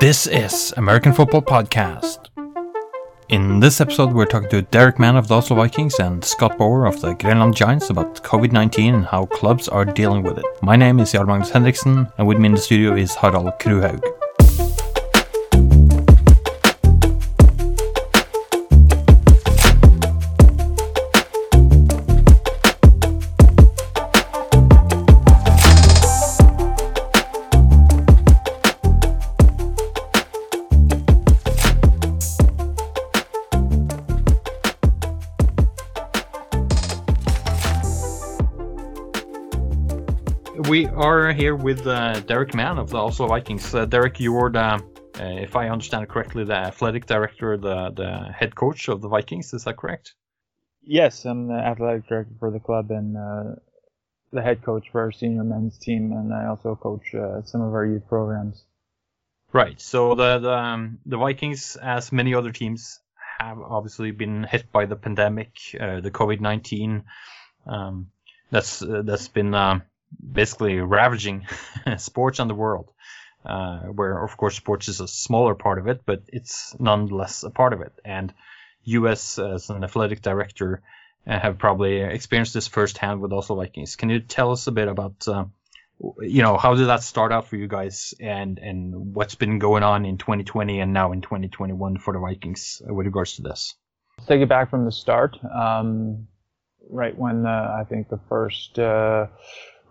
This is American Football Podcast. In this episode, we're talking to Derek Mann of the Oslo Vikings and Scott Boer of the Grenland Giants about COVID 19 and how clubs are dealing with it. My name is Jarle Magnus and with me in the studio is Harald Kruhaug. Are here with uh, Derek Mann of the Oslo Vikings. Uh, Derek, you're the, uh, if I understand it correctly, the athletic director, the, the head coach of the Vikings. Is that correct? Yes, I'm the athletic director for the club and uh, the head coach for our senior men's team, and I also coach uh, some of our youth programs. Right. So the the, um, the Vikings, as many other teams, have obviously been hit by the pandemic, uh, the COVID nineteen. Um, that's that's been basically ravaging sports and the world. Uh, where of course sports is a smaller part of it, but it's nonetheless a part of it. And U.S. as an athletic director uh, have probably experienced this firsthand with Oslo Vikings. Can you tell us a bit about, uh, you know, how did that start out for you guys, and and what's been going on in 2020 and now in 2021 for the Vikings with regards to this? Let's take it back from the start. Um, right when uh, I think the first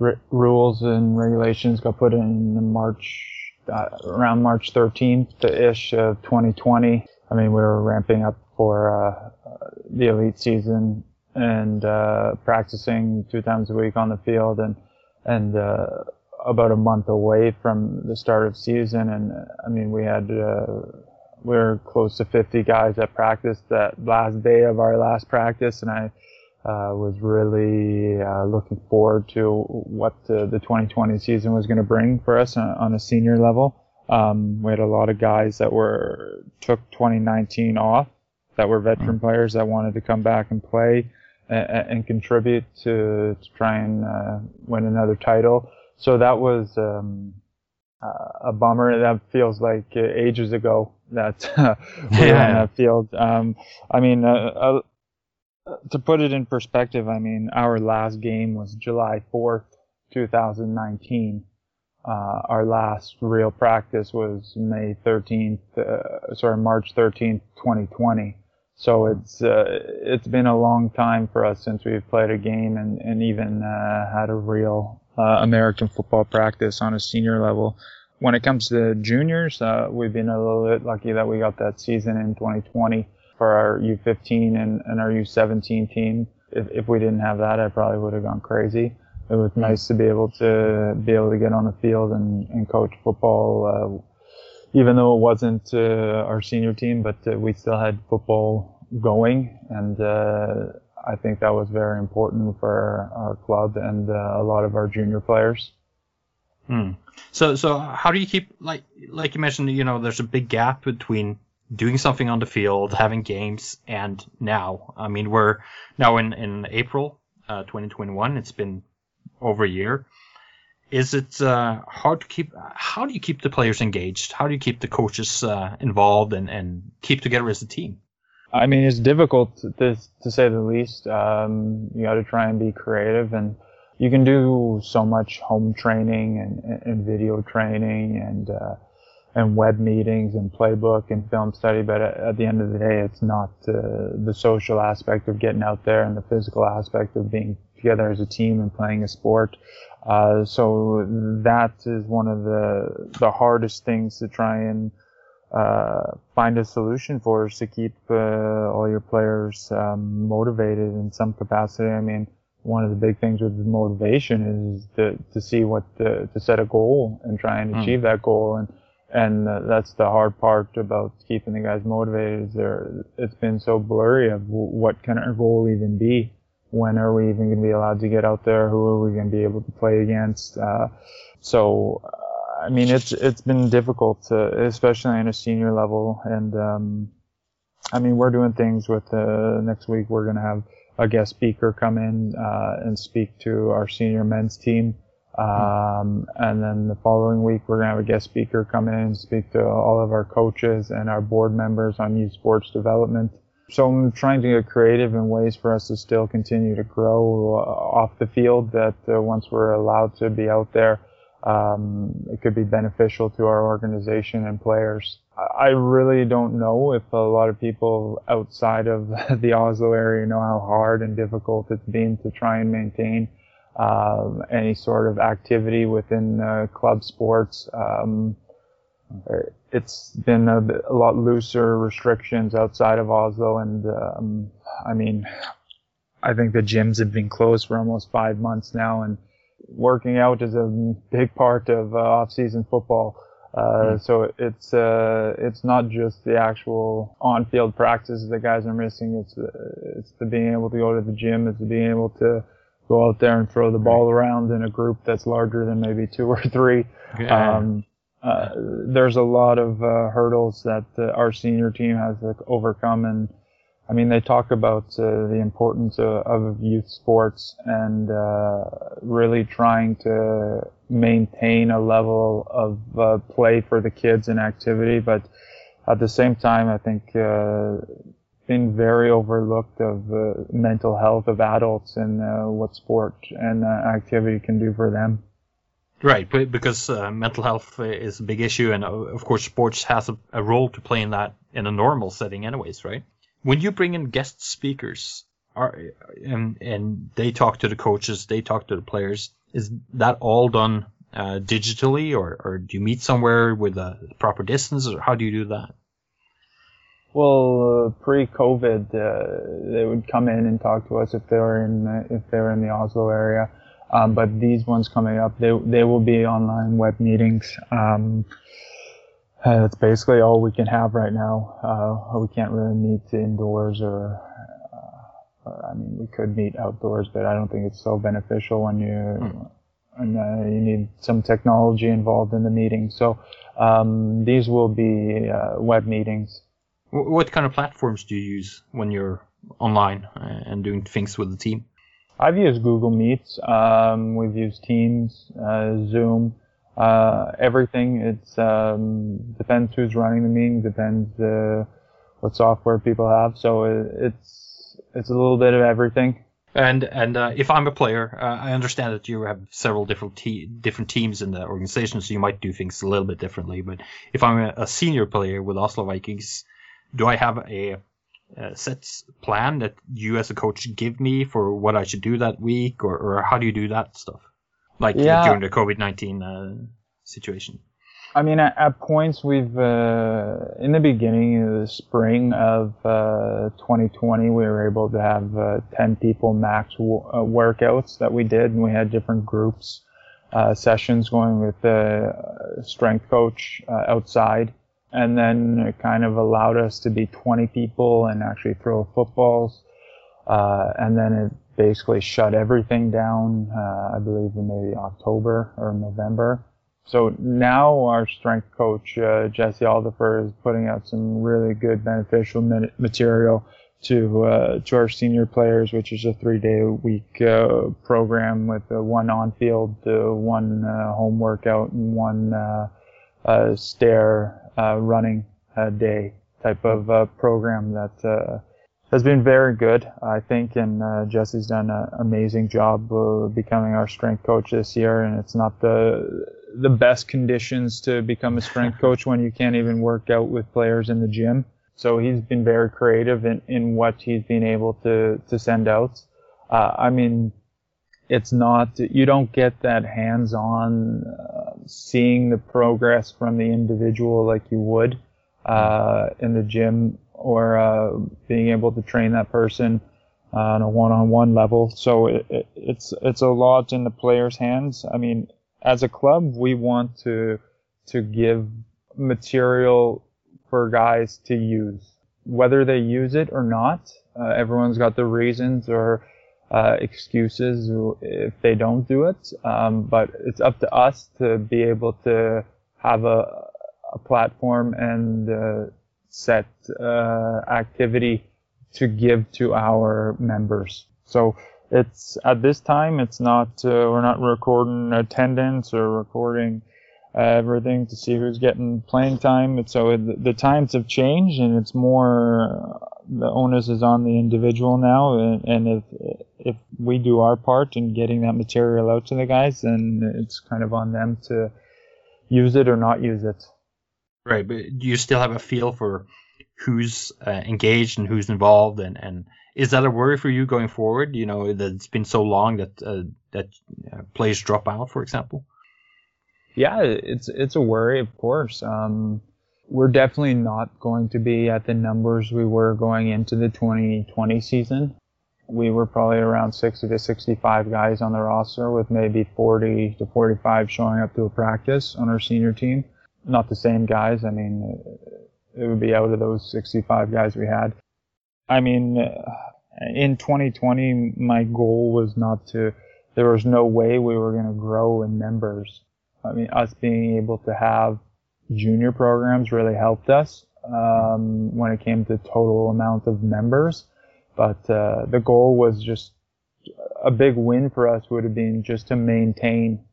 uh, rules and regulations got put in March, uh, around March 13th ish of 2020. I mean, we were ramping up for uh, the elite season and uh, practicing two times a week on the field, and and uh, about a month away from the start of season. And I mean, we had uh, we were close to 50 guys that practiced that last day of our last practice, and I uh, was really uh, looking forward to what the, the 2020 season was going to bring for us on, on a senior level. Um, we had a lot of guys that were took 2019 off, that were veteran mm-hmm. players that wanted to come back and play and, and contribute to, to try and uh, win another title. So that was um, uh, a bummer. That feels like ages ago that we were on that field. Um, I mean, uh, to put it in perspective, I mean, our last game was July 4th, 2019. Uh, our last real practice was May 13th, uh, sorry, March 13th, 2020. So it's uh, it's been a long time for us since we've played a game and and even uh, had a real uh, American football practice on a senior level. When it comes to juniors, uh, we've been a little bit lucky that we got that season in 2020 for our U15 and, and our U17 team. If, if we didn't have that, I probably would have gone crazy. It was mm-hmm. nice to be able to be able to get on the field and, and coach football, uh, even though it wasn't uh, our senior team, but uh, we still had football going, and uh, I think that was very important for our, club and uh, a lot of our junior players. Hmm. So, so how do you keep like like you mentioned? You know, there's a big gap between doing something on the field, having games, and now. I mean, we're now in, in April uh, 2021. It's been over a year. Is it uh, hard to keep? How do you keep the players engaged? How do you keep the coaches uh, involved and, and keep together as a team? I mean, it's difficult to, to say the least. Um, you got to try and be creative, and you can do so much home training and, and video training and uh, and web meetings and playbook and film study, but at, at the end of the day, it's not uh, the social aspect of getting out there and the physical aspect of being together as a team and playing a sport. Uh, so that is one of the the hardest things to try and uh, find a solution for is to keep uh, all your players um, motivated in some capacity. I mean, one of the big things with motivation is to, to see what the, to set a goal and try and mm. achieve that goal and and uh, that's the hard part about keeping the guys motivated. Is there, it's been so blurry of what can our goal even be? When are we even going to be allowed to get out there? Who are we going to be able to play against? Uh, so, uh, I mean, it's it's been difficult, to, especially on a senior level. And um, I mean, we're doing things with uh, next week. We're going to have a guest speaker come in uh, and speak to our senior men's team. Um, and then the following week, we're going to have a guest speaker come in and speak to all of our coaches and our board members on youth sports development. So I'm trying to get creative in ways for us to still continue to grow uh, off the field that uh, once we're allowed to be out there, um, it could be beneficial to our organization and players. I really don't know if a lot of people outside of the Oslo area know how hard and difficult it's been to try and maintain um, any sort of activity within uh, club sports. Um, it's been a, a, lot looser restrictions outside of Oslo, and um, I mean, I think the gyms have been closed for almost five months now, and working out is a big part of uh, off-season football. Uh, mm. So it's uh, it's not just the actual on-field practices that guys are missing. It's uh, it's the being able to go to the gym. It's the being able to go out there and throw the ball around in a group that's larger than maybe two or three. Yeah. Um, uh, there's a lot of uh, hurdles that uh, our senior team has to overcome, and I mean they talk about uh, the importance of, of, youth sports and uh, really trying to maintain a level of uh, play for the kids and activity, but at the same time, I think been very overlooked of uh, mental health of adults and uh, what sport and uh, activity can do for them. Right, because uh, mental health is a big issue, and uh, of course, sports has a, a, role to play in that in a normal setting, anyways, right? When you bring in guest speakers, are, and, and they talk to the coaches, they talk to the players, is that all done uh, digitally, or, or do you meet somewhere with a proper distance, or how do you do that? Well, uh, pre-COVID, uh, they would come in and talk to us if they were in the, if they were in the Oslo area. Um, but these ones coming up, they they will be online web meetings. Um, that's basically all we can have right now. Uh, we can't really meet indoors or, uh, I mean, we could meet outdoors, but I don't think it's so beneficial when you mm. and uh, you need some technology involved in the meeting. So um, these will be uh, web meetings. What kind of platforms do you use when you're online uh, and doing things with the team? I've used Google Meets. Um, we've used Teams, uh, Zoom, uh, everything. It um, depends who's running the meeting, depends uh, what software people have. So it, it's it's a little bit of everything. And and uh, if I'm a player, uh, I understand that you have several different te- different teams in the organization, so you might do things a little bit differently. But if I'm a, a senior player with Oslo Vikings, do I have a, a, set plan that you as a coach give me for what I should do that week, or, or how do you do that stuff? Like yeah. during the COVID nineteen uh, situation. I mean, at, at points we've uh, in the beginning of the spring of uh, 2020, we were able to have uh, 10 people max w- uh, workouts that we did, and we had different groups uh, sessions going with the strength coach outside and then it kind of allowed us to be 20 people and actually throw footballs. Uh, and then it basically shut everything down, uh, I believe in maybe October or November. So now our strength coach, uh, Jesse Alderfer, is putting out some really good beneficial material to, uh, to our senior players, which is a three day a week, uh, program with one on field, one, uh, home workout and one, stair uh, running a day type of uh, program that uh, has been very good, I think, and uh, Jesse's done an amazing job uh, becoming our strength coach this year. And it's not the the best conditions to become a strength coach when you can't even work out with players in the gym. So he's been very creative in, in what he's been able to to send out. Uh, I mean, it's not you don't get that hands-on uh, seeing the progress from the individual like you would uh, in the gym or uh, being able to train that person on a one-on-one level. So it, it, it's it's a lot in the player's hands. I mean as a club we want to to give material for guys to use. Whether they use it or not uh, everyone's got their reasons or uh, excuses if they don't do it. Um, but it's up to us to be able to have a, a platform and uh, set uh, activity to give to our members. So it's at this time it's not uh, we're not recording attendance or recording everything to see who's getting playing time. So the times have changed and it's more uh, the onus is on the individual now. And, and if if we do our part in getting that material out to the guys, then it's kind of on them to use it or not use it. Right, but do you still have a feel for who's uh, engaged and who's involved, and, and is that a worry for you going forward? You know that it's been so long that uh, that uh, players drop out, for example. Yeah, it's it's a worry, of course. Um, we're definitely not going to be at the numbers we were going into the 2020 season. We were probably around 60 to 65 guys on the roster, with maybe 40 to 45 showing up to a practice on our senior team. Not the same guys. I mean, it would be out of those 65 guys we had. I mean, in 2020, my goal was not to, there was no way we were going to grow in members. I mean, us being able to have junior programs really helped us um, when it came to total amount of members. But uh, the goal was just a big win for us would have been just to maintain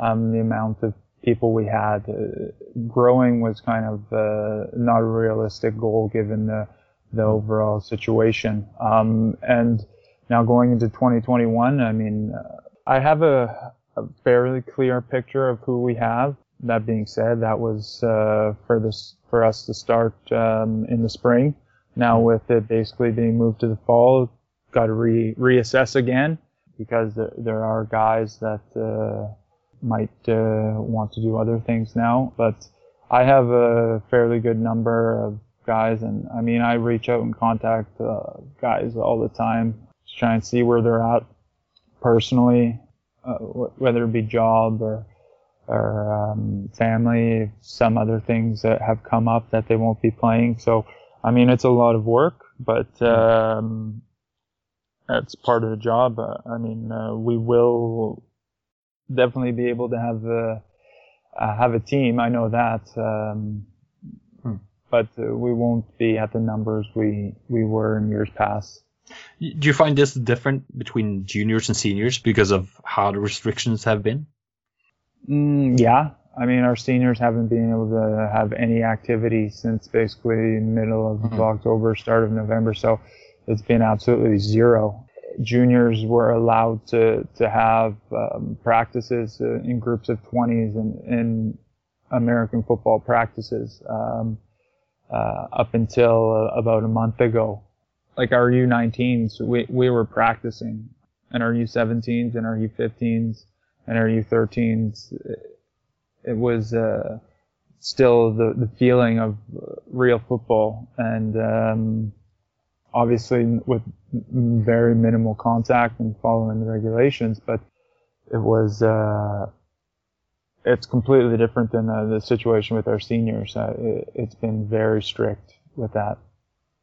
um, the amount of people we had. Uh, growing was kind of uh, not a realistic goal given the the overall situation. Um, and now going into 2021, I mean, uh, I have a, a, fairly clear picture of who we have. That being said, that was uh, for this for us to start um, in the spring. Now with it basically being moved to the fall, got to re- reassess again because there, there are guys that uh, might uh, want to do other things now. But I have a fairly good number of guys, and I mean, I reach out and contact uh, guys all the time to try and see where they're at personally, uh, whether it be job or or um, family, some other things that have come up that they won't be playing. So, I mean, it's a lot of work, but um, that's part of the job. Uh, I mean, uh, we will definitely be able to have a uh, have a team. I know that, um, hmm. but uh, we won't be at the numbers we we were in years past. Do you find this different between juniors and seniors because of how the restrictions have been? Mm, yeah, I mean our seniors haven't been able to have any activity since basically middle of mm-hmm. October, start of November. So it's been absolutely zero juniors were allowed to to have um, practices uh, in groups of 20s and in American football practices um, uh, up until uh, about a month ago. Like our U19s, we we were practicing, and our U17s and our U15s and our U13s. It, it was uh, still the the feeling of real football and. Um, obviously with very minimal contact and following the regulations, but it was, uh, it's completely different than uh, the situation with our seniors. Uh, it, has been very strict with that.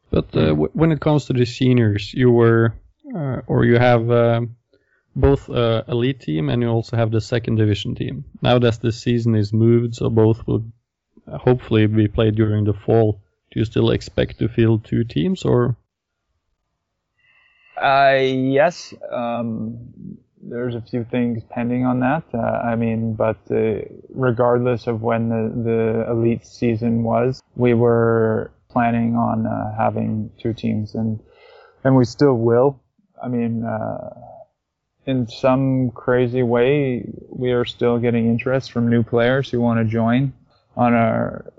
But uh, w- when it comes to the seniors, you were, uh, or you have uh, both elite team and you also have the second division team. Now that the season is moved, so both will hopefully be played during the fall. Do you still expect to field two teams, or uh, yes. Um, there's a few things pending on that. Uh, I mean, but uh, regardless of when the, the elite season was, we were planning on uh, having two teams, and and we still will. I mean, uh, in some crazy way, we are still getting interest from new players who want to join on our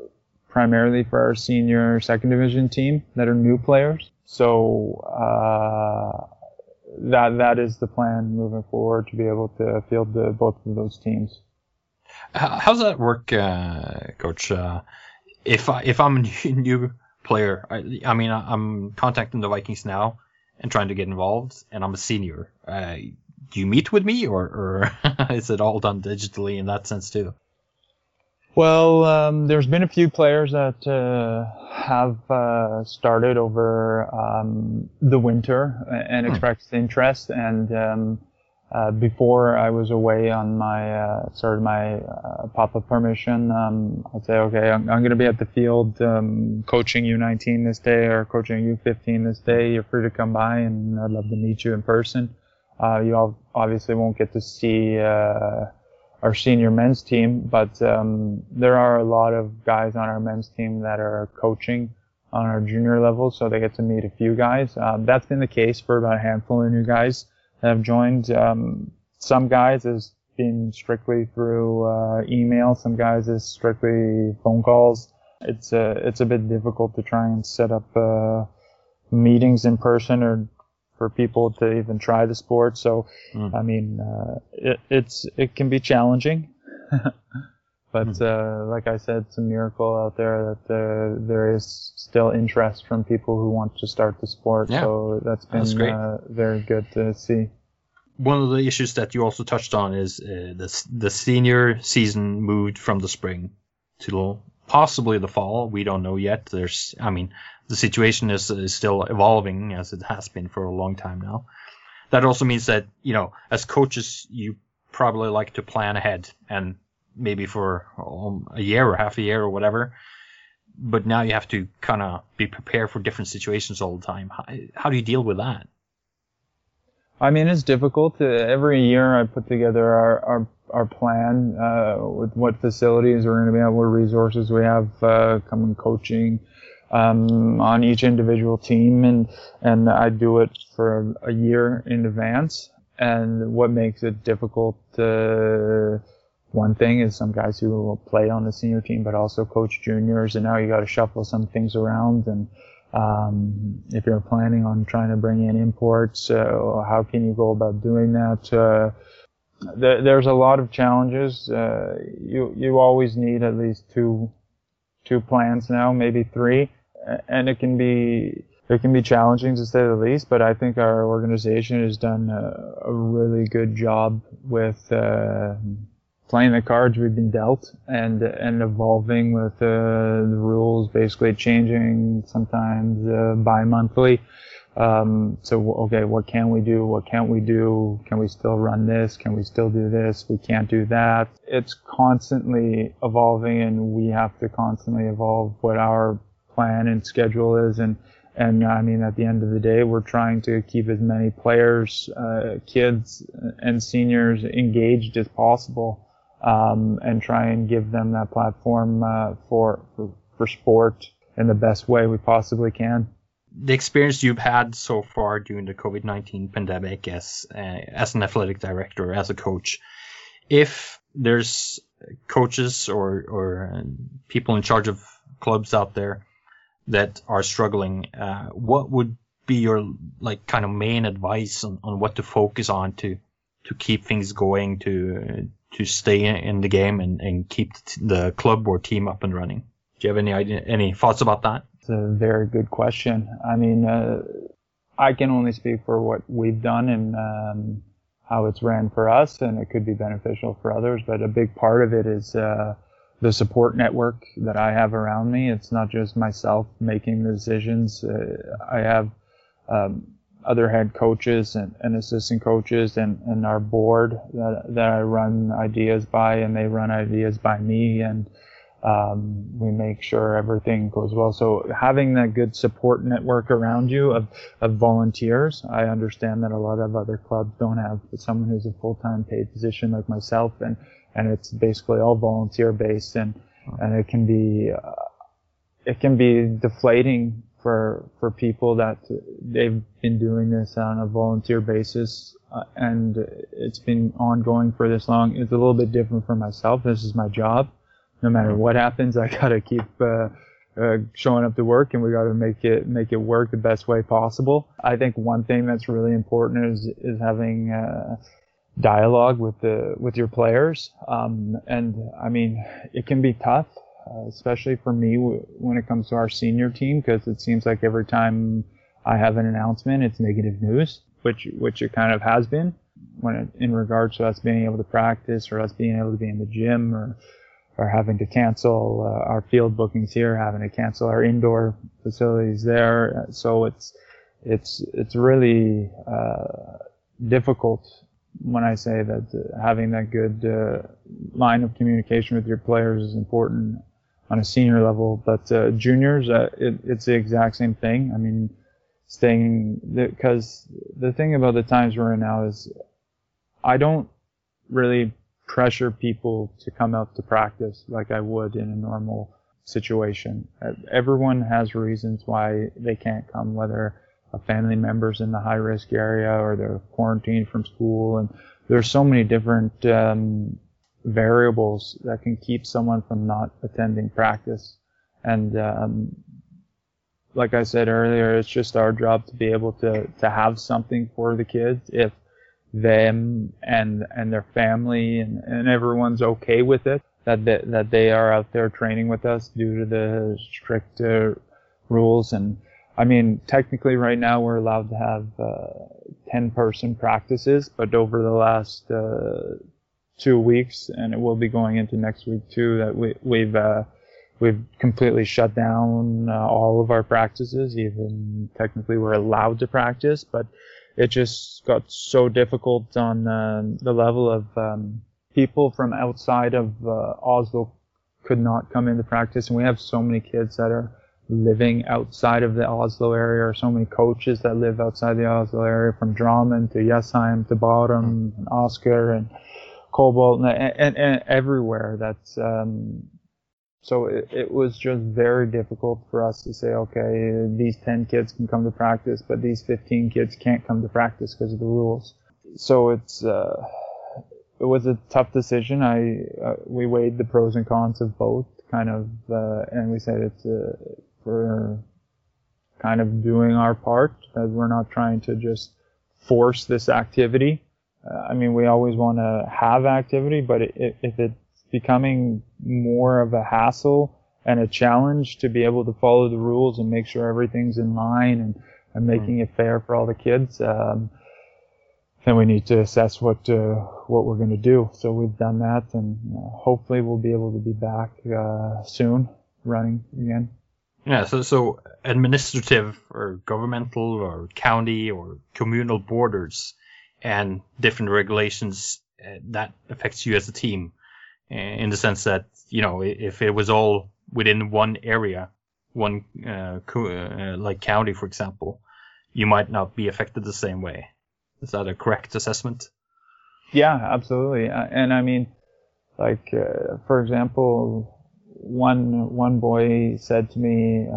primarily for our senior second division team that are new players. So uh, that that is the plan moving forward to be able to field the, both of those teams. How does that work, uh, Coach? Uh, if I, if I'm a new player, I, I, mean I'm contacting the Vikings now and trying to get involved, and I'm a senior. Do you meet with me, or, or is it all done digitally in that sense too? Well, um, there's been a few players that uh, have uh, started over um, the winter and hmm. expressed interest, and um, uh, before I was away on my uh, of my uh, pop-up permission, um, I'd say, okay, I'm, I'm going to be at the field um, coaching U19 this day or coaching U15 this day. You're free to come by, and I'd love to meet you in person. Uh, you obviously won't get to see uh, our senior men's team, but um, there are a lot of guys on our men's team that are coaching on our junior level, so they get to meet a few guys. Um, that's been the case for about a handful of new guys that have joined. Um, some guys has been strictly through uh, email. Some guys is strictly phone calls. It's a it's a bit difficult to try and set up uh, meetings in person or for people to even try the sport. So, mm. I mean, uh, it, it's it can be challenging. but mm. uh, like I said, it's a miracle out there that uh, there is still interest from people who want to start the sport. Yeah. So that's been that's uh, very good to see. One of the issues that you also touched on is uh, the the senior season moved from the spring to possibly the fall. We don't know yet. There's, I mean, the situation is, is still evolving as it has been for a long time now. That also means that, you know, as coaches, you probably like to plan ahead and maybe for um, a year or half a year or whatever. But now you have to kind of be prepared for different situations all the time. How, how do you deal with that? I mean, it's difficult. Every year I put together our, our, our plan, uh, with what facilities we're going to be at, what resources we have, uh, coming coaching, um, on each individual team, and and I do it for a year in advance. And what makes it difficult? To, one thing is some guys who will play on the senior team, but also coach juniors, and now you got to shuffle some things around. And um, if you're planning on trying to bring in imports, how can you go about doing that? Uh, there's a lot of challenges. Uh, you you always need at least two two plans now, maybe three and it can be it can be challenging to say the least. But I think our organization has done a, a really good job with uh, playing the cards we've been dealt and and evolving with uh, the rules, basically changing sometimes uh, bi-monthly. Um, so okay, what can we do? What can't we do? Can we still run this? Can we still do this? We can't do that. It's constantly evolving, and we have to constantly evolve what our plan and schedule is. And, and I mean, at the end of the day, we're trying to keep as many players, uh, kids and seniors engaged as possible. Um, and try and give them that platform, uh, for, for, for sport in the best way we possibly can. The experience you've had so far during the COVID nineteen pandemic as uh, as an athletic director, as a coach, if there's coaches or or uh, people in charge of clubs out there that are struggling, uh, what would be your like kind of main advice on, on what to focus on to to keep things going to to stay in the game and, and keep the club or team up and running? Do you have any idea, any thoughts about that? It's a very good question. I mean, uh, I can only speak for what we've done and um, how it's ran for us, and it could be beneficial for others. But a big part of it is uh, the support network that I have around me. It's not just myself making the decisions. Uh, I have um, other head coaches and, and, assistant coaches and, and our board that, that I run ideas by and they run ideas by me and um, we make sure everything goes well. So having that good support network around you of, of volunteers, I understand that a lot of other clubs don't have someone who's a full-time paid position like myself and and it's basically all volunteer based and and it can be uh, it can be deflating for for people that they've been doing this on a volunteer basis uh, and it's been ongoing for this long. It's a little bit different for myself. This is my job. No matter what happens i gotta keep uh, uh, showing up to work and we got to make it make it work the best way possible. I think one thing that's really important is is having uh, dialogue with the with your players. Um, and I mean, it can be tough, uh, especially for me w- when it comes to our senior team, because it seems like every time I have an announcement, it's negative news, which which it kind of has been when it, in regards to us being able to practice or us being able to be in the gym or or having to cancel uh, our field bookings here, having to cancel our indoor facilities there. So it's it's it's really uh, difficult when I say that having that good uh, line of communication with your players is important on a senior level. But uh, juniors, uh, it, it's the exact same thing. I mean, staying because the, the thing about the times we're in now is I don't really pressure people to come out to practice like I would in a normal situation. Everyone has reasons why they can't come, whether a family member's in the high risk area or they're quarantined from school. And there's so many different um, variables that can keep someone from not attending practice. And um, like I said earlier, it's just our job to be able to, to have something for the kids if them and and their family and, and everyone's okay with it that they, that they are out there training with us due to the strict rules and I mean technically right now we're allowed to have uh, 10 person practices but over the last uh, two weeks and it will be going into next week too that we, we've uh, we've completely shut down uh, all of our practices. Even technically we're allowed to practice but it just got so difficult on uh, the level of um, people from outside of uh, Oslo could not come into practice, and we have so many kids that are living outside of the Oslo area, or so many coaches that live outside the Oslo area, from Drammen to Jessheim to Bærum and Asker and Kolbotn and, and, and everywhere. That's um, so it, it, was just very difficult for us to say, okay, these 10 kids can come to practice, but these 15 kids can't come to practice because of the rules. So it's, uh, it was a tough decision. I, uh, we weighed the pros and cons of both kind of, uh, and we said it's, uh, we're kind of doing our part that we're not trying to just force this activity. I mean, we always want to have activity, but it, if it's becoming more of a hassle and a challenge to be able to follow the rules and make sure everything's in line and, and making mm. it fair for all the kids. Um, then we need to assess what uh, what we're going to do. So we've done that, and uh, hopefully we'll be able to be back uh, soon, running again. Yeah. So so administrative or governmental or county or communal borders and different regulations uh, that affects you as a team in the sense that you know if it was all within one area, one uh, uh, like county, for example, you might not be affected the same way. Is that a correct assessment? Yeah, absolutely. Uh, and I mean, like uh, for example, one one boy said to me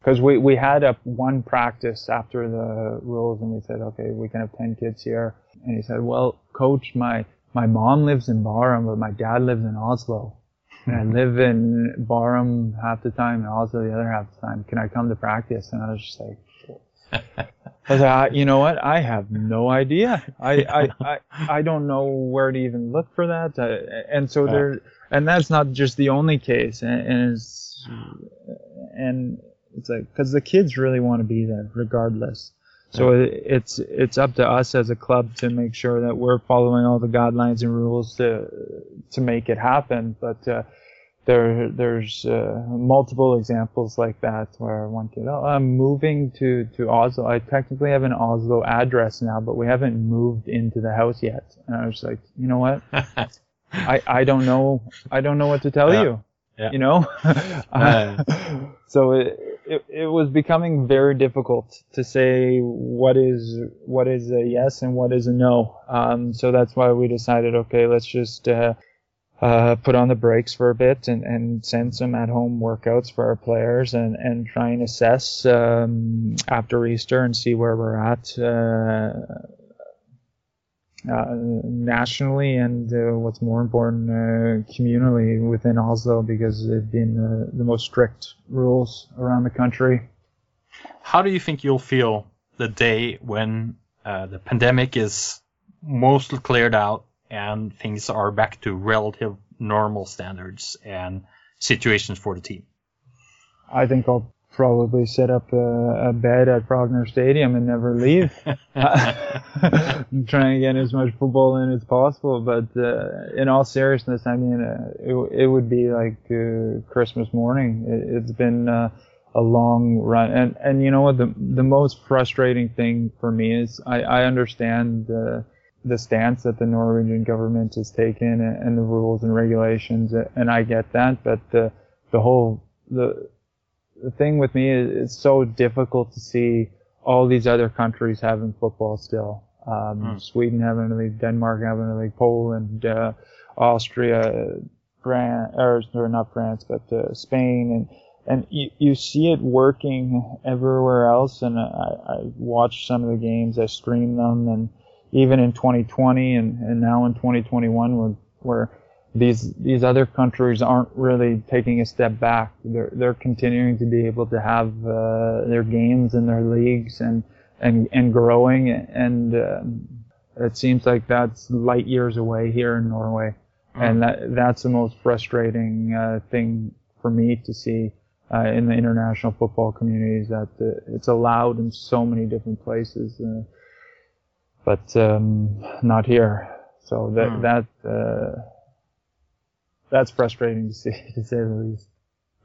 because we we had a one practice after the rules, and we said, okay, we can have ten kids here, and he said, well, coach, my my mom lives in Bærum, but my dad lives in Oslo. And I live in Bærum half the time and Oslo the other half the time. Can I come to practice? And I was just like, I was like, you know what? I have no idea. I, I, I, I don't know where to even look for that. Uh, and so there, and that's not just the only case. And, and it's, and it's like, cause the kids really want to be there regardless. So it's it's up to us as a club to make sure that we're following all the guidelines and rules to to make it happen. But uh, there there's uh, multiple examples like that where one kid, oh, I'm moving to to Oslo. I technically have an Oslo address now, but we haven't moved into the house yet. And I was like, you know what? I I don't know I don't know what to tell yeah. you. Yeah. You know, uh, so it, it, it was becoming very difficult to say what is what is a yes and what is a no. Um, so that's why we decided, okay, let's just uh, uh, put on the brakes for a bit and, and send some at-home workouts for our players and, and try and assess um, after Easter and see where we're at uh, nationally and uh, what's more important, uh, communally within Oslo because they've been uh, the most strict rules around the country. How do you think you'll feel the day when uh, the pandemic is mostly cleared out and things are back to relative normal standards and situations for the team? I think I'll probably set up a, a, bed at Frogner Stadium and never leave. I'm trying to get as much football in as possible, but uh, in all seriousness, I mean, uh, it, it would be like uh, Christmas morning. It, has been uh, a long run, and and you know what? The the most frustrating thing for me is I I understand the stance that the Norwegian government has taken and, and the rules and regulations, and I get that, but the the whole the the thing with me is it's so difficult to see all these other countries having football still. Um, mm. Sweden having a league, Denmark having a league, Poland, uh, Austria, France, or not France, but uh, Spain, and and you, you see it working everywhere else. And I, I watch some of the games, I stream them, and even in 2020 and, and now in 2021, where, where these these other countries aren't really taking a step back. They're they're continuing to be able to have uh, their games and their leagues and and and growing. And um, it seems like that's light years away here in Norway, mm. and that that's the most frustrating uh, thing for me to see. Uh, in the international football community, is that uh, it's allowed in so many different places, uh, but um, not here. So that mm. that uh, that's frustrating to see, to say the least.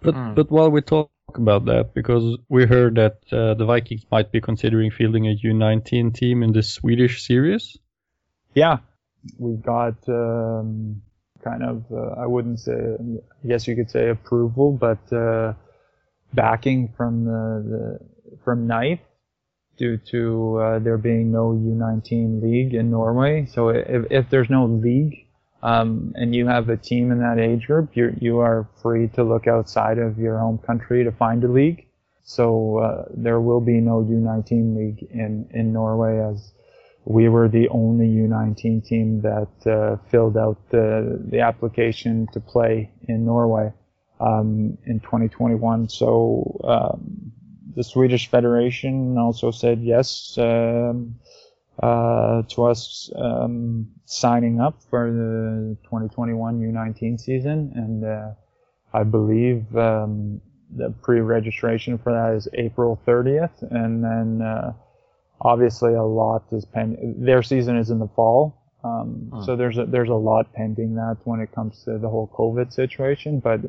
But mm. but while we talk about that, because we heard that uh, the Vikings might be considering fielding a U19 team in the Swedish series. Yeah, we got um, kind of uh, I wouldn't say I guess you could say approval, but uh, backing from the, the from NIFE due to uh, there being no U19 league in Norway. So if, if there's no league um, and you have a team in that age group, you you are free to look outside of your home country to find a league. So uh, there will be no U19 league in in Norway as we were the only U19 team that uh, filled out the the application to play in Norway um, in 2021. So um, the Swedish Federation also said yes. Um, uh, to us um, signing up for the 2021 U19 season, and uh, I believe um, the pre-registration for that is April 30th, and then uh, obviously a lot is pending. Their season is in the fall, um, hmm. so there's a, there's a lot pending that when it comes to the whole COVID situation, but.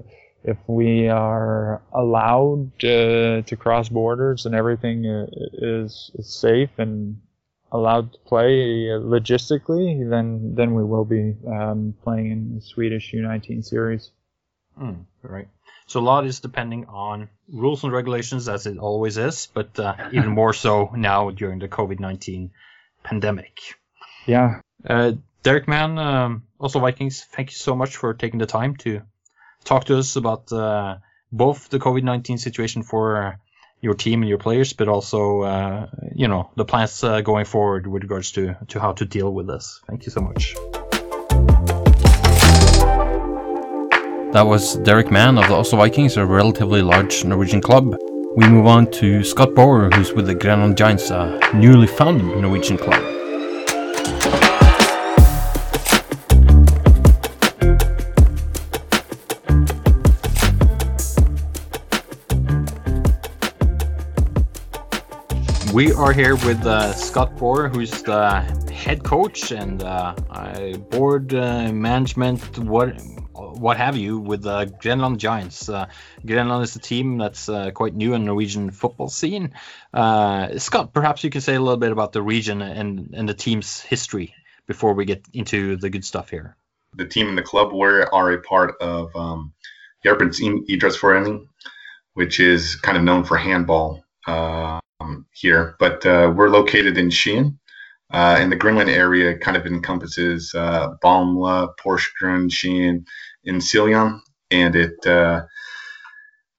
If we are allowed uh, to cross borders and everything is, is safe and allowed to play logistically, then then we will be um, playing in the Swedish U19 series. Mm, right. So a lot is depending on rules and regulations, as it always is, but uh, even more so now during the COVID-19 pandemic. Yeah. Uh, Derek Mann, um, Oslo Vikings, thank you so much for taking the time to talk to us about uh, both the COVID-19 situation for your team and your players, but also uh, you know the plans uh, going forward with regards to to how to deal with this. Thank you so much. That was Derek Mann of the Oslo Vikings, a relatively large Norwegian club. We move on to Scott Boer, who's with the Grenland Giants, a newly founded Norwegian club. We are here with uh, Scott Boer, who's the head coach and uh, board uh, management, what what have you, with the Grenland Giants. Uh, Grenland is a team that's uh, quite new in the Norwegian football scene. Uh, Scott, perhaps you can say a little bit about the region and, and the team's history before we get into the good stuff here. The team and the club we are a part of um, Idrettsforening, which is kind of known for handball. Uh, um, here, but uh, we're located in Skien. Uh, and the Grenland area kind of encompasses uh, Bamble, Porsgrunn, Skien, and Siljan, and it uh,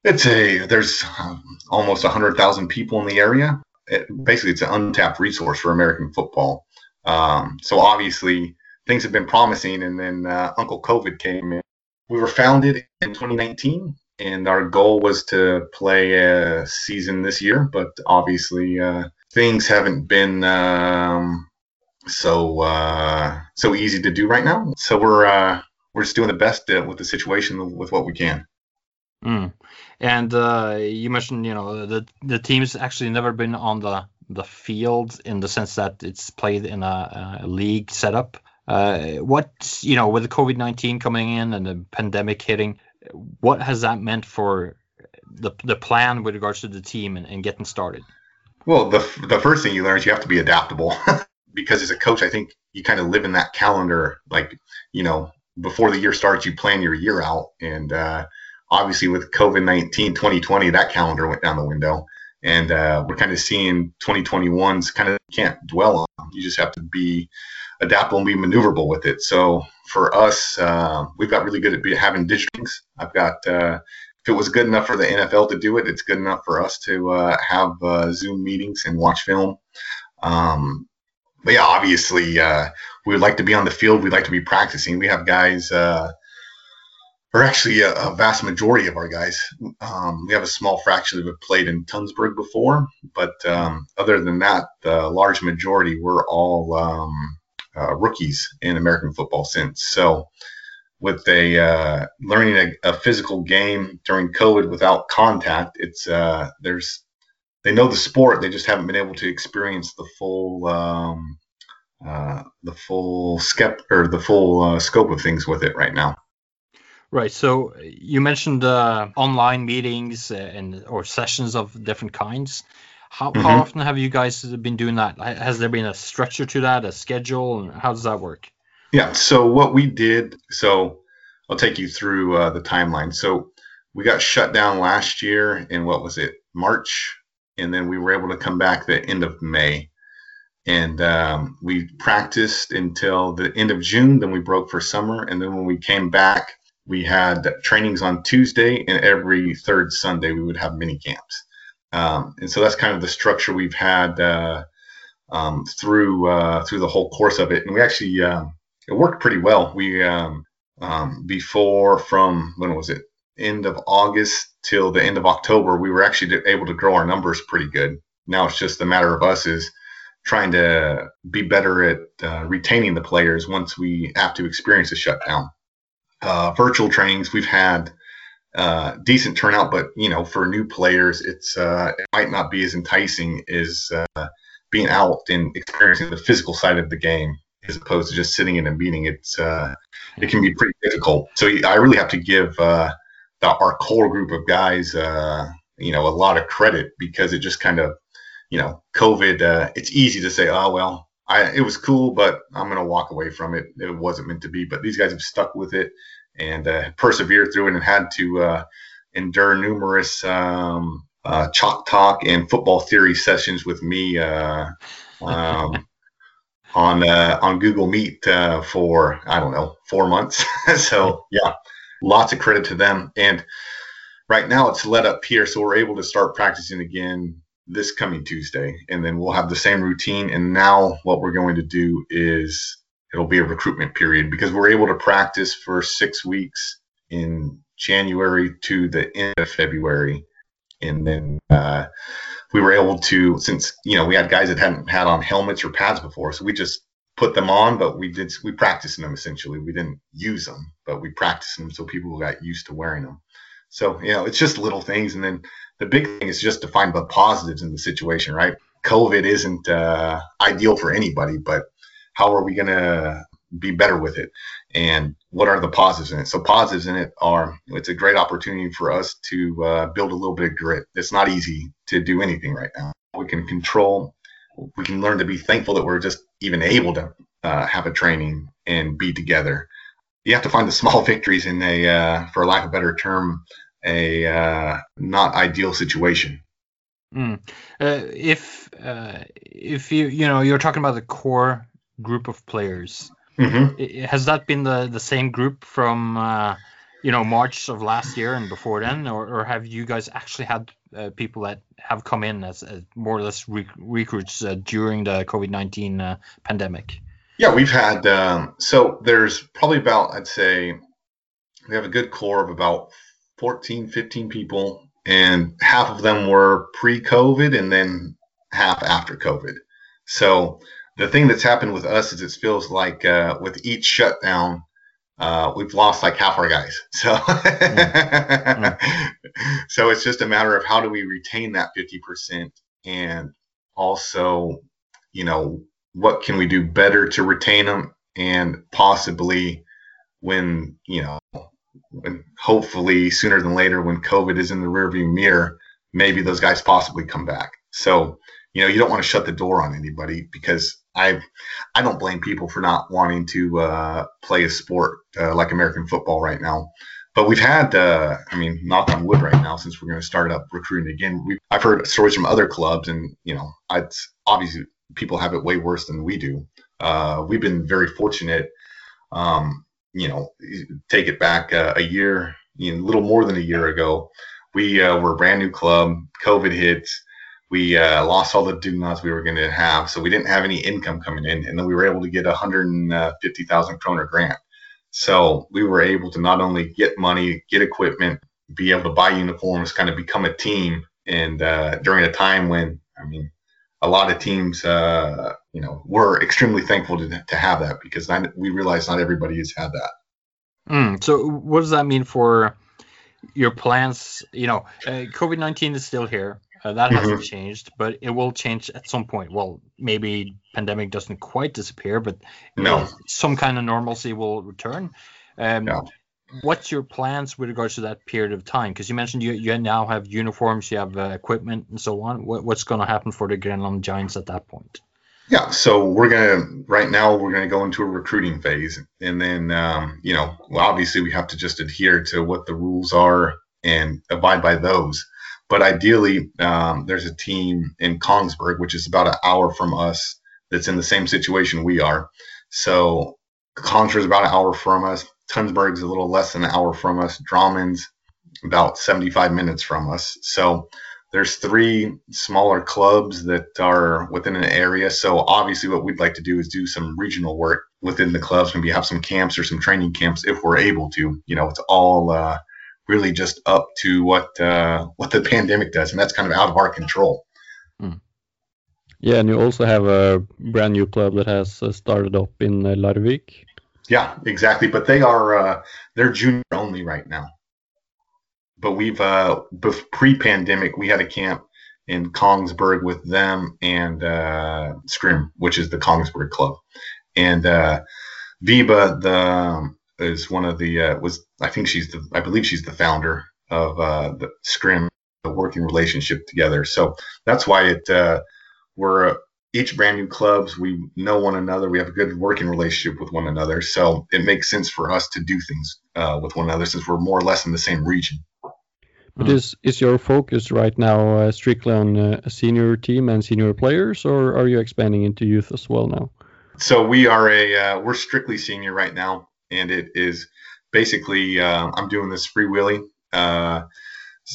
it's a there's um, almost hundred thousand people in the area. It, basically, it's an untapped resource for American football. Um, so obviously, things have been promising, and then uh, Uncle COVID came in. We were founded in 2019 and our goal was to play a season this year, but obviously uh, things haven't been um, so uh, so easy to do right now. So we're uh, we're just doing the best with the situation with what we can. Mm. And uh, you mentioned, you know, the the team's actually never been on the the field in the sense that it's played in a, a league setup. Uh, what you know, with the COVID nineteen coming in and the pandemic hitting, what has that meant for the the plan with regards to the team and, and getting started? Well, the the first thing you learn is you have to be adaptable. because as a coach, I think you kind of live in that calendar. Like, you know, before the year starts, you plan your year out. And uh, obviously, with COVID 19, 2020, that calendar went down the window. And uh, we're kind of seeing 2021's kind of can't dwell on. You just have to be adaptable and be maneuverable with it. So for us, uh, we've got really good at having digital things. I've got, uh, if it was good enough for the NFL to do it, it's good enough for us to uh, have uh, Zoom meetings and watch film. Um, but yeah, obviously, uh, we would like to be on the field. We'd like to be practicing. We have guys, uh, or actually a, a, vast majority of our guys. Um, we have a small fraction that have played in Tønsberg before, but um, other than that, the large majority were all um, uh, rookies in American football since. So, with a uh, learning a, a, physical game during COVID without contact, it's uh, there's they know the sport, they just haven't been able to experience the full um, uh, the full skep or the full uh, scope of things with it right now. Right. So you mentioned uh, online meetings and or sessions of different kinds. How, mm-hmm. how often have you guys been doing that? Has there been a structure to that, a schedule, and how does that work? Yeah. So what we did, so I'll take you through uh, the timeline. So we got shut down last year in what was it, March, and then we were able to come back the end of May, and um, we practiced until the end of June. Then we broke for summer, and then when we came back, we had trainings on Tuesday, and every third Sunday we would have mini camps. Um, and so that's kind of the structure we've had uh, um, through uh, through the whole course of it. And we actually uh, it worked pretty well. We um, um, before from when was it end of August till the end of October, we were actually able to grow our numbers pretty good. Now it's just a matter of us is trying to be better at uh, retaining the players once we have to experience a shutdown. Uh, virtual trainings we've had uh, decent turnout, but you know, for new players, it's uh, it might not be as enticing as uh, being out and experiencing the physical side of the game as opposed to just sitting in a meeting. It's uh, it can be pretty difficult. So I really have to give uh, the, our core group of guys, uh, you know, a lot of credit because it just kind of, you know, COVID. it's easy to say, oh well, I, it was cool, but I'm gonna walk away from it. It wasn't meant to be. But these guys have stuck with it and uh, persevered through it and had to uh, endure numerous um, uh, chalk talk and football theory sessions with me uh, um, on uh, on Google Meet uh, for I don't know four months. so yeah, lots of credit to them. And right now it's let up here, so we're able to start practicing again this coming Tuesday, and then we'll have the same routine. And now what we're going to do is it'll be a recruitment period because we're able to practice for six weeks in January to the end of February. And then uh, we were able to, since, you know, we had guys that hadn't had on helmets or pads before, so we just put them on, but we did, we practiced them essentially. We didn't use them, but we practiced them so people got used to wearing them. So, you know, it's just little things. And then the big thing is just to find the positives in the situation, right? COVID isn't uh, ideal for anybody, but how are we going to be better with it? And what are the positives in it? So positives in it are it's a great opportunity for us to uh, build a little bit of grit. It's not easy to do anything right now. We can control we can learn to be thankful that we're just even able to uh, have a training and be together. You have to find the small victories in a uh, for lack of a better term a uh, not ideal situation Mm. Uh, if uh, if you you know you're talking about the core group of players. Mm-hmm. Has that been the, the same group from uh, you know March of last year and before then, or, or have you guys actually had uh, people that have come in as, as more or less rec- recruits uh, during the COVID nineteen uh, pandemic? Yeah, we've had um, so there's probably about I'd say we have a good core of about 14, 15 people, and half of them were pre-COVID, and then half after COVID. So the thing that's happened with us is it feels like uh, with each shutdown, uh, we've lost like half our guys. So, mm. so it's just a matter of how do we retain that 50% and also, you know, what can we do better to retain them and possibly when, you know, hopefully sooner than later when COVID is in the rearview mirror, maybe those guys possibly come back. So, you know, you don't want to shut the door on anybody because I I don't blame people for not wanting to uh, play a sport uh, like American football right now. But we've had, uh, I mean, knock on wood right now, since we're going to start up recruiting again. We've, I've heard stories from other clubs, and you know, it's obviously people have it way worse than we do. Uh, we've been very fortunate. Um, you know, take it back uh, a year, you know, a little more than a year ago. We uh, were a brand new club. COVID hit. we uh, lost all the do-nots we were going to have, so we didn't have any income coming in, and then we were able to get a 150,000 kroner grant. So we were able to not only get money, get equipment, be able to buy uniforms, kind of become a team, and uh, during a time when, I mean, a lot of teams, uh, you know, we're extremely thankful to, to have that because not, we realize not everybody has had that. Mm, so what does that mean for your plans? You know, uh, COVID nineteen is still here. Uh, that hasn't mm-hmm. changed, but it will change at some point. Well, maybe pandemic doesn't quite disappear, but no. some kind of normalcy will return. Um, What's your plans with regards to that period of time? Because you mentioned you, you now have uniforms, you have uh, equipment, and so on. What, what's going to happen for the Grenland Giants at that point? Yeah, so we're gonna right now we're gonna go into a recruiting phase, and then um, you know, well, obviously we have to just adhere to what the rules are and abide by those. But ideally, um, there's a team in Kongsberg, which is about an hour from us, that's in the same situation we are. So Kongsberg is about an hour from us. Tønsberg is a little less than an hour from us. Drammen's about 75 minutes from us. So there's three smaller clubs that are within an area. So obviously, what we'd like to do is do some regional work within the clubs. Maybe have some camps or some training camps if we're able to. You know, it's all uh, really just up to what uh, what the pandemic does, and that's kind of out of our control. Hmm. Yeah, and you also have a brand new club that has uh, started up in uh, Larvik. Yeah, exactly. But they are uh, they're junior only right now. But we've uh, pre-pandemic we had a camp in Kongsberg with them and uh, Skrim, which is the Kongsberg club, and uh, Viba, the um, is one of the uh, was I think she's the I believe she's the founder of uh, the Skrim, the working relationship together. So that's why it uh, we're uh, each brand new clubs. We know one another. We have a good working relationship with one another. So it makes sense for us to do things uh, with one another since we're more or less in the same region. But is is your focus right now uh, strictly on uh, a senior team and senior players, or are you expanding into youth as well now? So we are a uh, we're strictly senior right now and it is basically uh, I'm doing this freewheeling. Uh,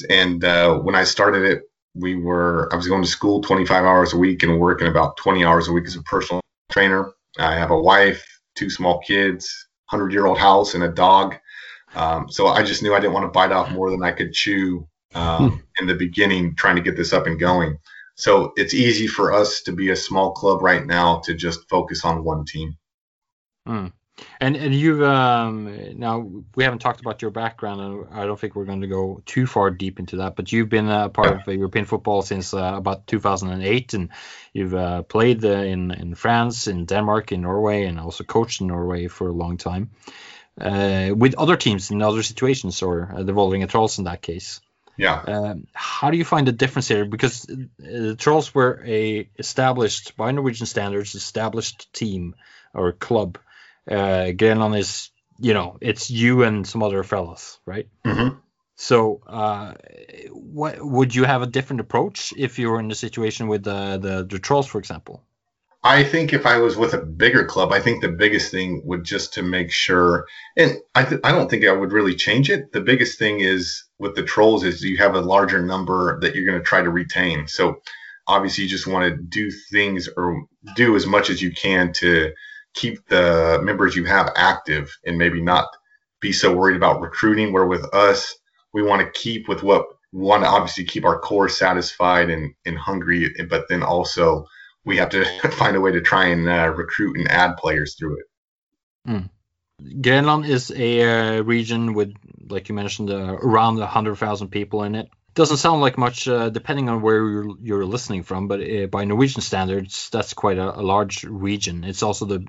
and uh, when I started it, we were I was going to school 25 hours a week and working about 20 hours a week as a personal trainer. I have a wife, two small kids, hundred year old house, and a dog. Um, so I just knew I didn't want to bite off more than I could chew um, hmm. in the beginning, trying to get this up and going. So it's easy for us to be a small club right now to just focus on one team. Hmm. And and you've um, now we haven't talked about your background, and I don't think we're going to go too far deep into that. But you've been a part of European football since uh, about 2008, and you've uh, played uh, in in France, in Denmark, in Norway, and also coached in Norway for a long time uh, with other teams in other situations, or uh, the Rolling Trolls in that case. Yeah. Um, how do you find the difference here? Because uh, the Trolls were a established by Norwegian standards, established team or club uh, Grenland is, you know, it's you and some other fellas, right? Mm-hmm. So, uh, what would you have a different approach if you were in the situation with the, the the trolls, for example? I think if I was with a bigger club, I think the biggest thing would just to make sure, and I, th- I don't think I would really change it. The biggest thing is with the trolls is you have a larger number that you're going to try to retain. So obviously you just want to do things or do as much as you can to keep the members you have active and maybe not be so worried about recruiting. Where with us, we want to keep with what we want to obviously keep our core satisfied and, and hungry, but then also we have to find a way to try and uh, recruit and add players through it. Mm. Grenland is a uh, region with, like you mentioned, uh, around 100,000 people in it doesn't sound like much uh, depending on where you're, you're listening from but uh, by norwegian standards that's quite a, a, large region it's also the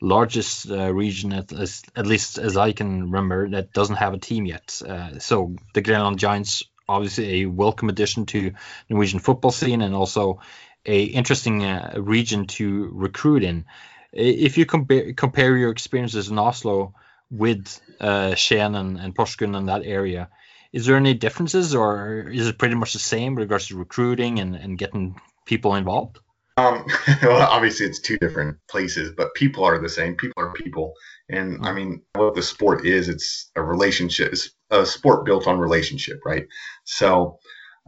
largest uh, region at, as, at least as i can remember that doesn't have a team yet uh, so the grenland giants obviously a welcome addition to norwegian football scene and also a interesting uh, region to recruit in. If you compare compare your experiences in Oslo with uh, Skien and, and Porsgrunn and that area, is there any differences, or is it pretty much the same with regards to recruiting and, and getting people involved? Um, well, obviously it's two different places, but people are the same. People are people, and I mean, what the sport is, it's a relationship. It's a sport built on relationship, right? So,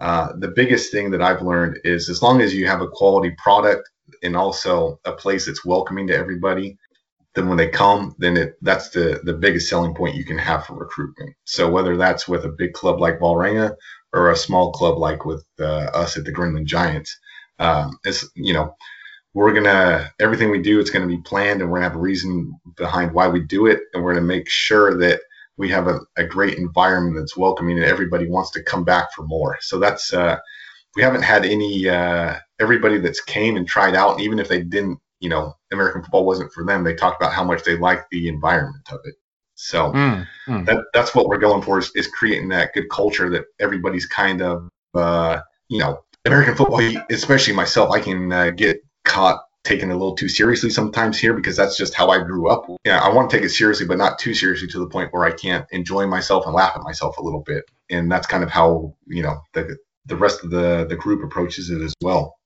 uh, the biggest thing that I've learned is as long as you have a quality product and also a place that's welcoming to everybody, then when they come, then it that's the the biggest selling point you can have for recruitment. So whether that's with a big club like Vålerenga or a small club like with uh, us at the Grenland Giants um, it's you know we're gonna everything we do it's gonna be planned and we're gonna have a reason behind why we do it and we're gonna make sure that we have a, a great environment that's welcoming and everybody wants to come back for more so that's uh, we haven't had any uh, everybody that's came and tried out even if they didn't you know american football wasn't for them they talked about how much they liked the environment of it so mm, mm. That, that's what we're going for is, is, creating that good culture that everybody's kind of uh, you know American football, especially myself, I can uh, get caught taking it a little too seriously sometimes here because that's just how I grew up. Yeah, I want to take it seriously, but not too seriously to the point where I can't enjoy myself and laugh at myself a little bit. And that's kind of how you know the the rest of the the group approaches it as well.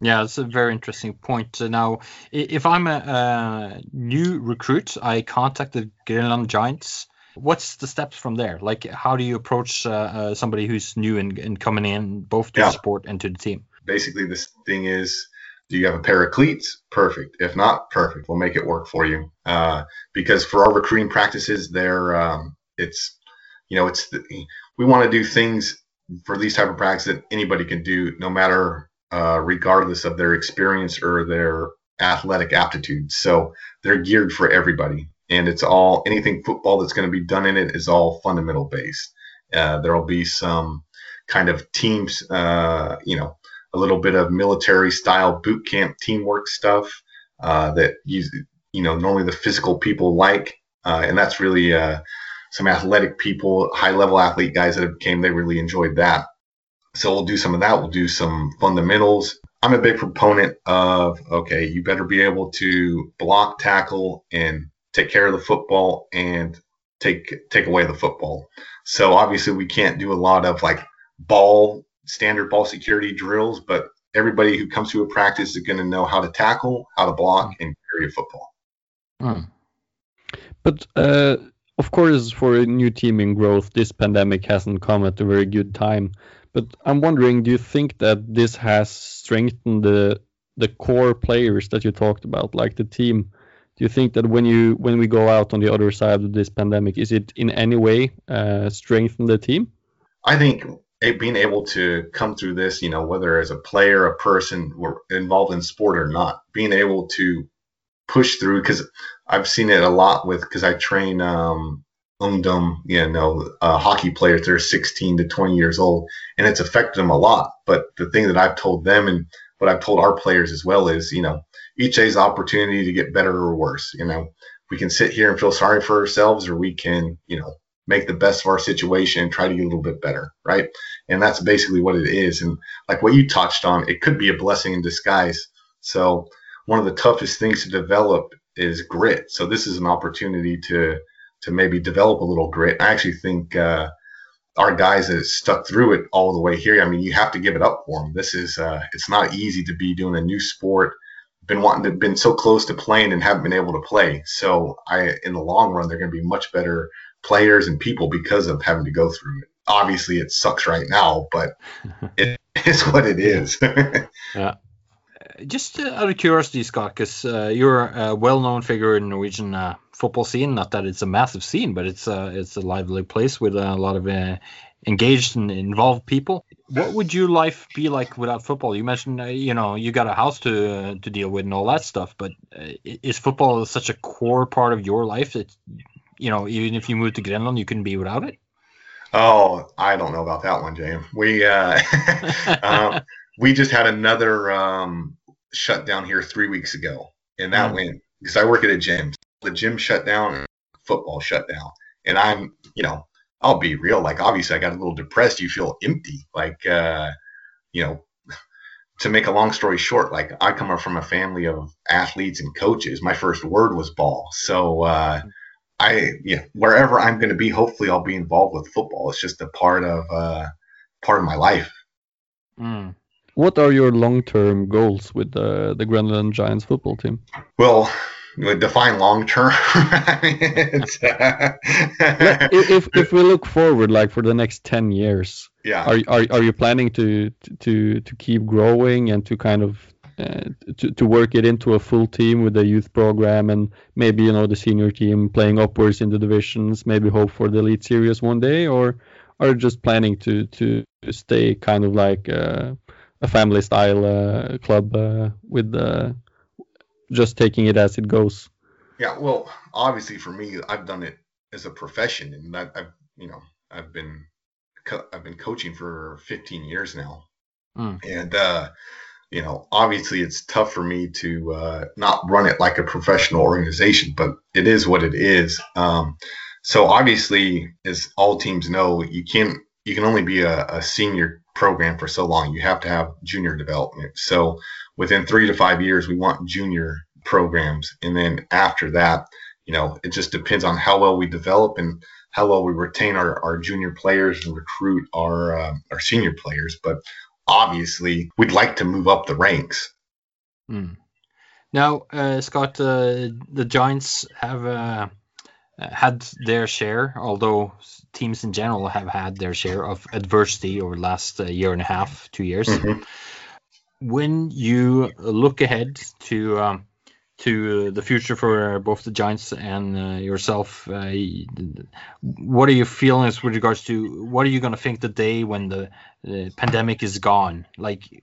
Yeah, it's a very interesting point. Now, if I'm a, a new recruit, I contacted Grenland Giants What's the steps from there? Like, how do you approach uh, uh, somebody who's new and, and, coming in both to yeah. the sport and to the team? Basically, this thing is do you have a pair of cleats? Perfect. If not, perfect. We'll make it work for you. Uh, because for our recruiting practices, there, um, it's, you know, it's the, we want to do things for these type of practices that anybody can do, no matter uh, regardless of their experience or their athletic aptitude. So they're geared for everybody and it's all anything football that's going to be done in it is all fundamental based. Uh, there will be some kind of teams, uh, you know, a little bit of military style boot camp teamwork stuff uh, that you, you know normally the physical people like, uh, and that's really uh, some athletic people, high level athlete guys that came. They really enjoyed that. So we'll do some of that. We'll do some fundamentals. I'm a big proponent of okay, you better be able to block, tackle, and take care of the football and take take away the football. So obviously we can't do a lot of like ball standard ball security drills, but everybody who comes to a practice is going to know how to tackle, how to block, and carry a football. Hmm. But uh, of course, for a new team in growth, this pandemic hasn't come at a very good time. But I'm wondering, do you think that this has strengthened the the core players that you talked about, like the team? do you think that when you when we go out on the other side of this pandemic, is it in any way uh, strengthen the team? I think being able to come through this, you know, whether as a player, a person, we're involved in sport or not, being able to push through because I've seen it a lot with because I train um, ungdom, you know, uh, hockey players. They're 16 to 20 years old, and it's affected them a lot. But the thing that I've told them and what I've told our players as well is, you know, each day's opportunity to get better or worse. You know, we can sit here and feel sorry for ourselves, or we can, you know, make the best of our situation and try to get a little bit better, right? And that's basically what it is. And like what you touched on, it could be a blessing in disguise. So one of the toughest things to develop is grit. So this is an opportunity to to maybe develop a little grit. I actually think uh, our guys that stuck through it all the way here. I mean, you have to give it up for them. This is uh, it's not easy to be doing a new sport been wanting to been so close to playing and haven't been able to play. So I, in the long run, they're going to be much better players and people because of having to go through it. Obviously, it sucks right now, but it is what it is. yeah. Just uh, out of curiosity, Scott, because uh, you're a well-known figure in Norwegian uh, football scene. Not that it's a massive scene, but it's uh, it's a lively place with a lot of uh, engaged and involved people. What would your life be like without football? You mentioned, uh, you know, you got a house to uh, to deal with and all that stuff, but uh, is football such a core part of your life that, you know, even if you moved to Greenland, you couldn't be without it? Oh, I don't know about that one, James. We uh, um, we just had another um, shutdown here three weeks ago, and that mm. went because I work at a gym. The gym shut down, football shut down, and I'm, you know, I'll be real. Like obviously, I got a little depressed. You feel empty. Like uh, you know, to make a long story short, like I come from a family of athletes and coaches. My first word was ball. So uh, I, yeah, wherever I'm going to be, hopefully I'll be involved with football. It's just a part of uh, part of my life. Mm. What are your long-term goals with the the Grenland Giants football team? Well, define long term. if if we look forward, like for the next ten years, yeah, are are are you planning to to to keep growing and to kind of uh, to to work it into a full team with the youth program and maybe you know the senior team playing upwards in the divisions, maybe hope for the elite series one day, or are just planning to to stay kind of like uh, a family style uh, club uh, with the just taking it as it goes. Yeah, well, obviously for me, I've done it as a profession, and I've, I've you know I've been I've been coaching for 15 years now, mm. and uh, you know obviously it's tough for me to uh, not run it like a professional organization, but it is what it is. Um, so obviously, as all teams know, you can't you can only be a, a senior program for so long. You have to have junior development. So within three to five years, we want junior programs. And then after that, you know, it just depends on how well we develop and how well we retain our, our junior players and recruit our uh, our senior players. But obviously, we'd like to move up the ranks. Mm. Now, uh, Scott, uh, the Giants have uh, had their share, although teams in general have had their share of adversity over the last uh, year and a half, two years. Mm-hmm when you look ahead to um, to the future for both the Giants and uh, yourself, uh, what are your feelings with regards to what are you going to think the day when the, the pandemic is gone? Like,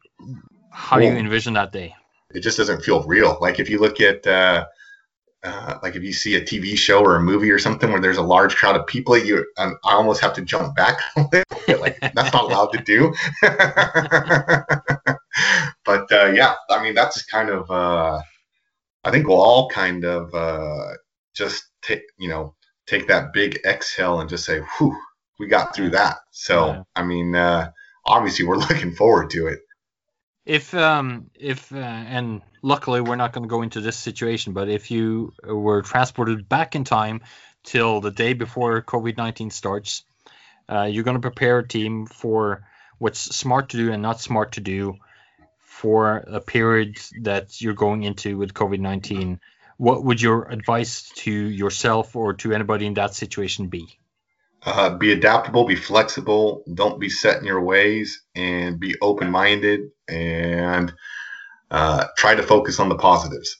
how well, do you envision that day? It just doesn't feel real. Like if you look at uh, uh, like if you see a TV show or a movie or something where there's a large crowd of people, you um, I almost have to jump back. like that's not allowed to do. but uh, yeah, I mean that's kind of uh, I think we'll all kind of uh, just take you know take that big exhale and just say, "Whew, we got through that." So yeah. I mean, uh, obviously we're looking forward to it. If um if uh, and luckily we're not going to go into this situation, but if you were transported back in time till the day before COVID nineteen starts, uh, you're going to prepare a team for what's smart to do and not smart to do for a period that you're going into with COVID nineteen. What would your advice to yourself or to anybody in that situation be? Uh, be adaptable, be flexible, don't be set in your ways, and be open minded and uh, try to focus on the positives.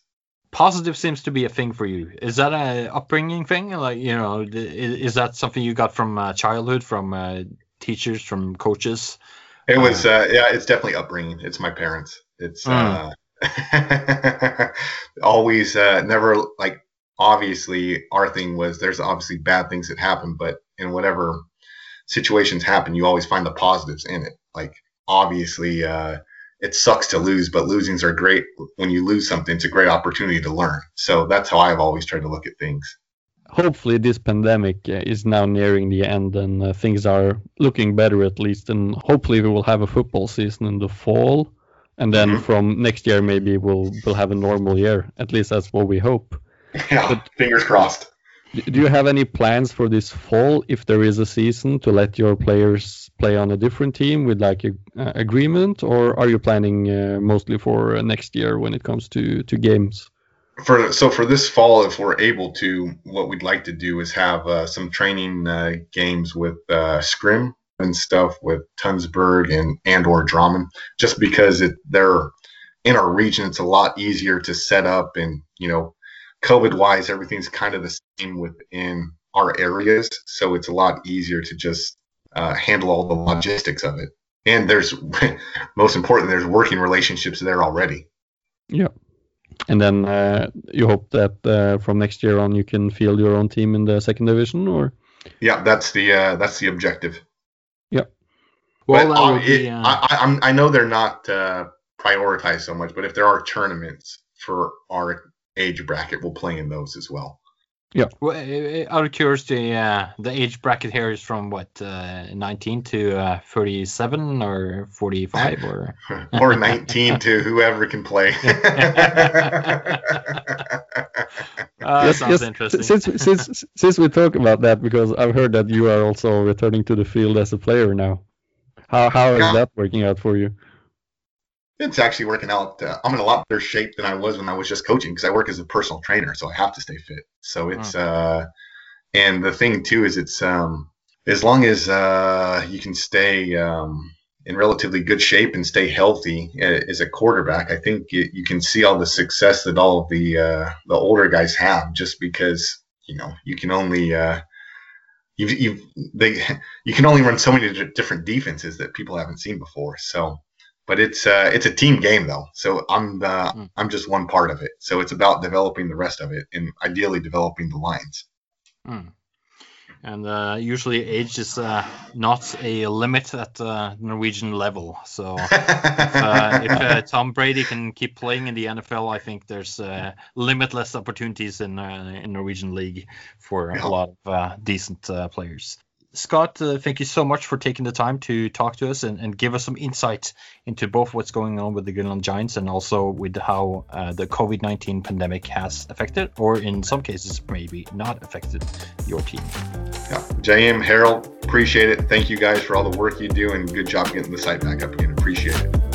Positive seems to be a thing for you. Is that a upbringing thing? Like you know, is, is that something you got from uh, childhood, from uh, teachers, from coaches? It was, uh, yeah, it's definitely upbringing. It's my parents. It's mm. always uh, never like. Obviously, our thing was there's obviously bad things that happen, but in whatever situations happen, you always find the positives in it. Like obviously, uh, it sucks to lose, but losings are great. When you lose something, it's a great opportunity to learn. So that's how I've always tried to look at things. Hopefully, this pandemic uh, is now nearing the end and uh, things are looking better at least. And hopefully, we will have a football season in the fall. And then mm-hmm. from next year, maybe we'll we'll have a normal year. At least that's what we hope. Yeah, but, fingers crossed. Do you have any plans for this fall if there is a season to let your players play on a different team with like a uh, agreement, or are you planning uh, mostly for uh, next year when it comes to to games? For so for this fall, if we're able to, what we'd like to do is have uh, some training uh, games with uh, Skrim and stuff with Tønsberg and and or Drammen, just because it they're in our region, it's a lot easier to set up and you know COVID wise, everything's kind of the same within our areas. So it's a lot easier to just uh, handle all the logistics of it. And there's, most important, there's working relationships there already. Yeah. And then uh, you hope that uh, from next year on you can field your own team in the second division, or? Yeah, that's the uh, that's the objective. Yeah. Well, but, uh, it, uh, I, I, I know they're not prioritized so much, but if there are tournaments for our age bracket we'll play in those as well. Yeah. Well, uh, out of curiosity, uh, the age bracket here is from what, uh, 19 to uh, 37 or 45 or? or 19 to whoever can play. Uh, Yes, sounds yes, interesting. Since since since we talk about that, because I've heard that you are also returning to the field as a player now. How how is Yeah. that working out for you? It's actually working out. Uh, I'm in a lot better shape than I was when I was just coaching because I work as a personal trainer, so I have to stay fit. So it's uh, and the thing too is it's um, as long as uh, you can stay um, in relatively good shape and stay healthy uh, as a quarterback, I think you, you can see all the success that all of the uh, the older guys have just because you know you can only uh, you you they you can only run so many different defenses that people haven't seen before. So but it's uh, it's a team game though. So I'm the Mm. I'm just one part of it. So it's about developing the rest of it and ideally developing the lines. Hmm. And uh, usually age is uh, not a limit at uh, Norwegian level. So uh, if uh, Tom Brady can keep playing in the NFL, I think there's uh, limitless opportunities in uh, in Norwegian league for Yeah. a lot of uh, decent uh, players. Scott, uh, thank you so much for taking the time to talk to us and, and give us some insight into both what's going on with the Grenland Giants and also with how uh, the COVID 19 pandemic has affected, or in some cases, maybe not affected, your team. yeah. JM Harald, appreciate it. Thank you guys for all the work you do and good job getting the site back up again. Appreciate it.